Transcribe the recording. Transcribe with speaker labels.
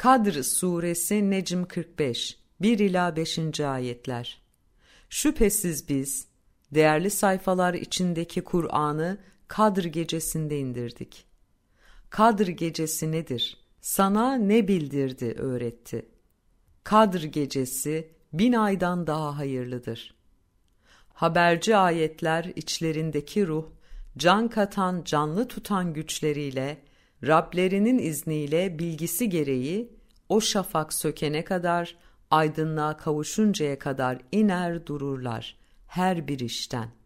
Speaker 1: Kadr Suresi Necm 45 1 ila 5. ayetler. Şüphesiz biz değerli sayfalar içindeki Kur'an'ı Kadr gecesinde indirdik. Kadr gecesi nedir? Sana ne bildirdi, öğretti. Kadr gecesi bin aydan daha hayırlıdır. Haberci ayetler içlerindeki ruh, can katan, canlı tutan güçleriyle, Rablerinin izniyle bilgisi gereği o şafak sökene kadar, aydınlığa kavuşuncaya kadar iner dururlar her bir işten.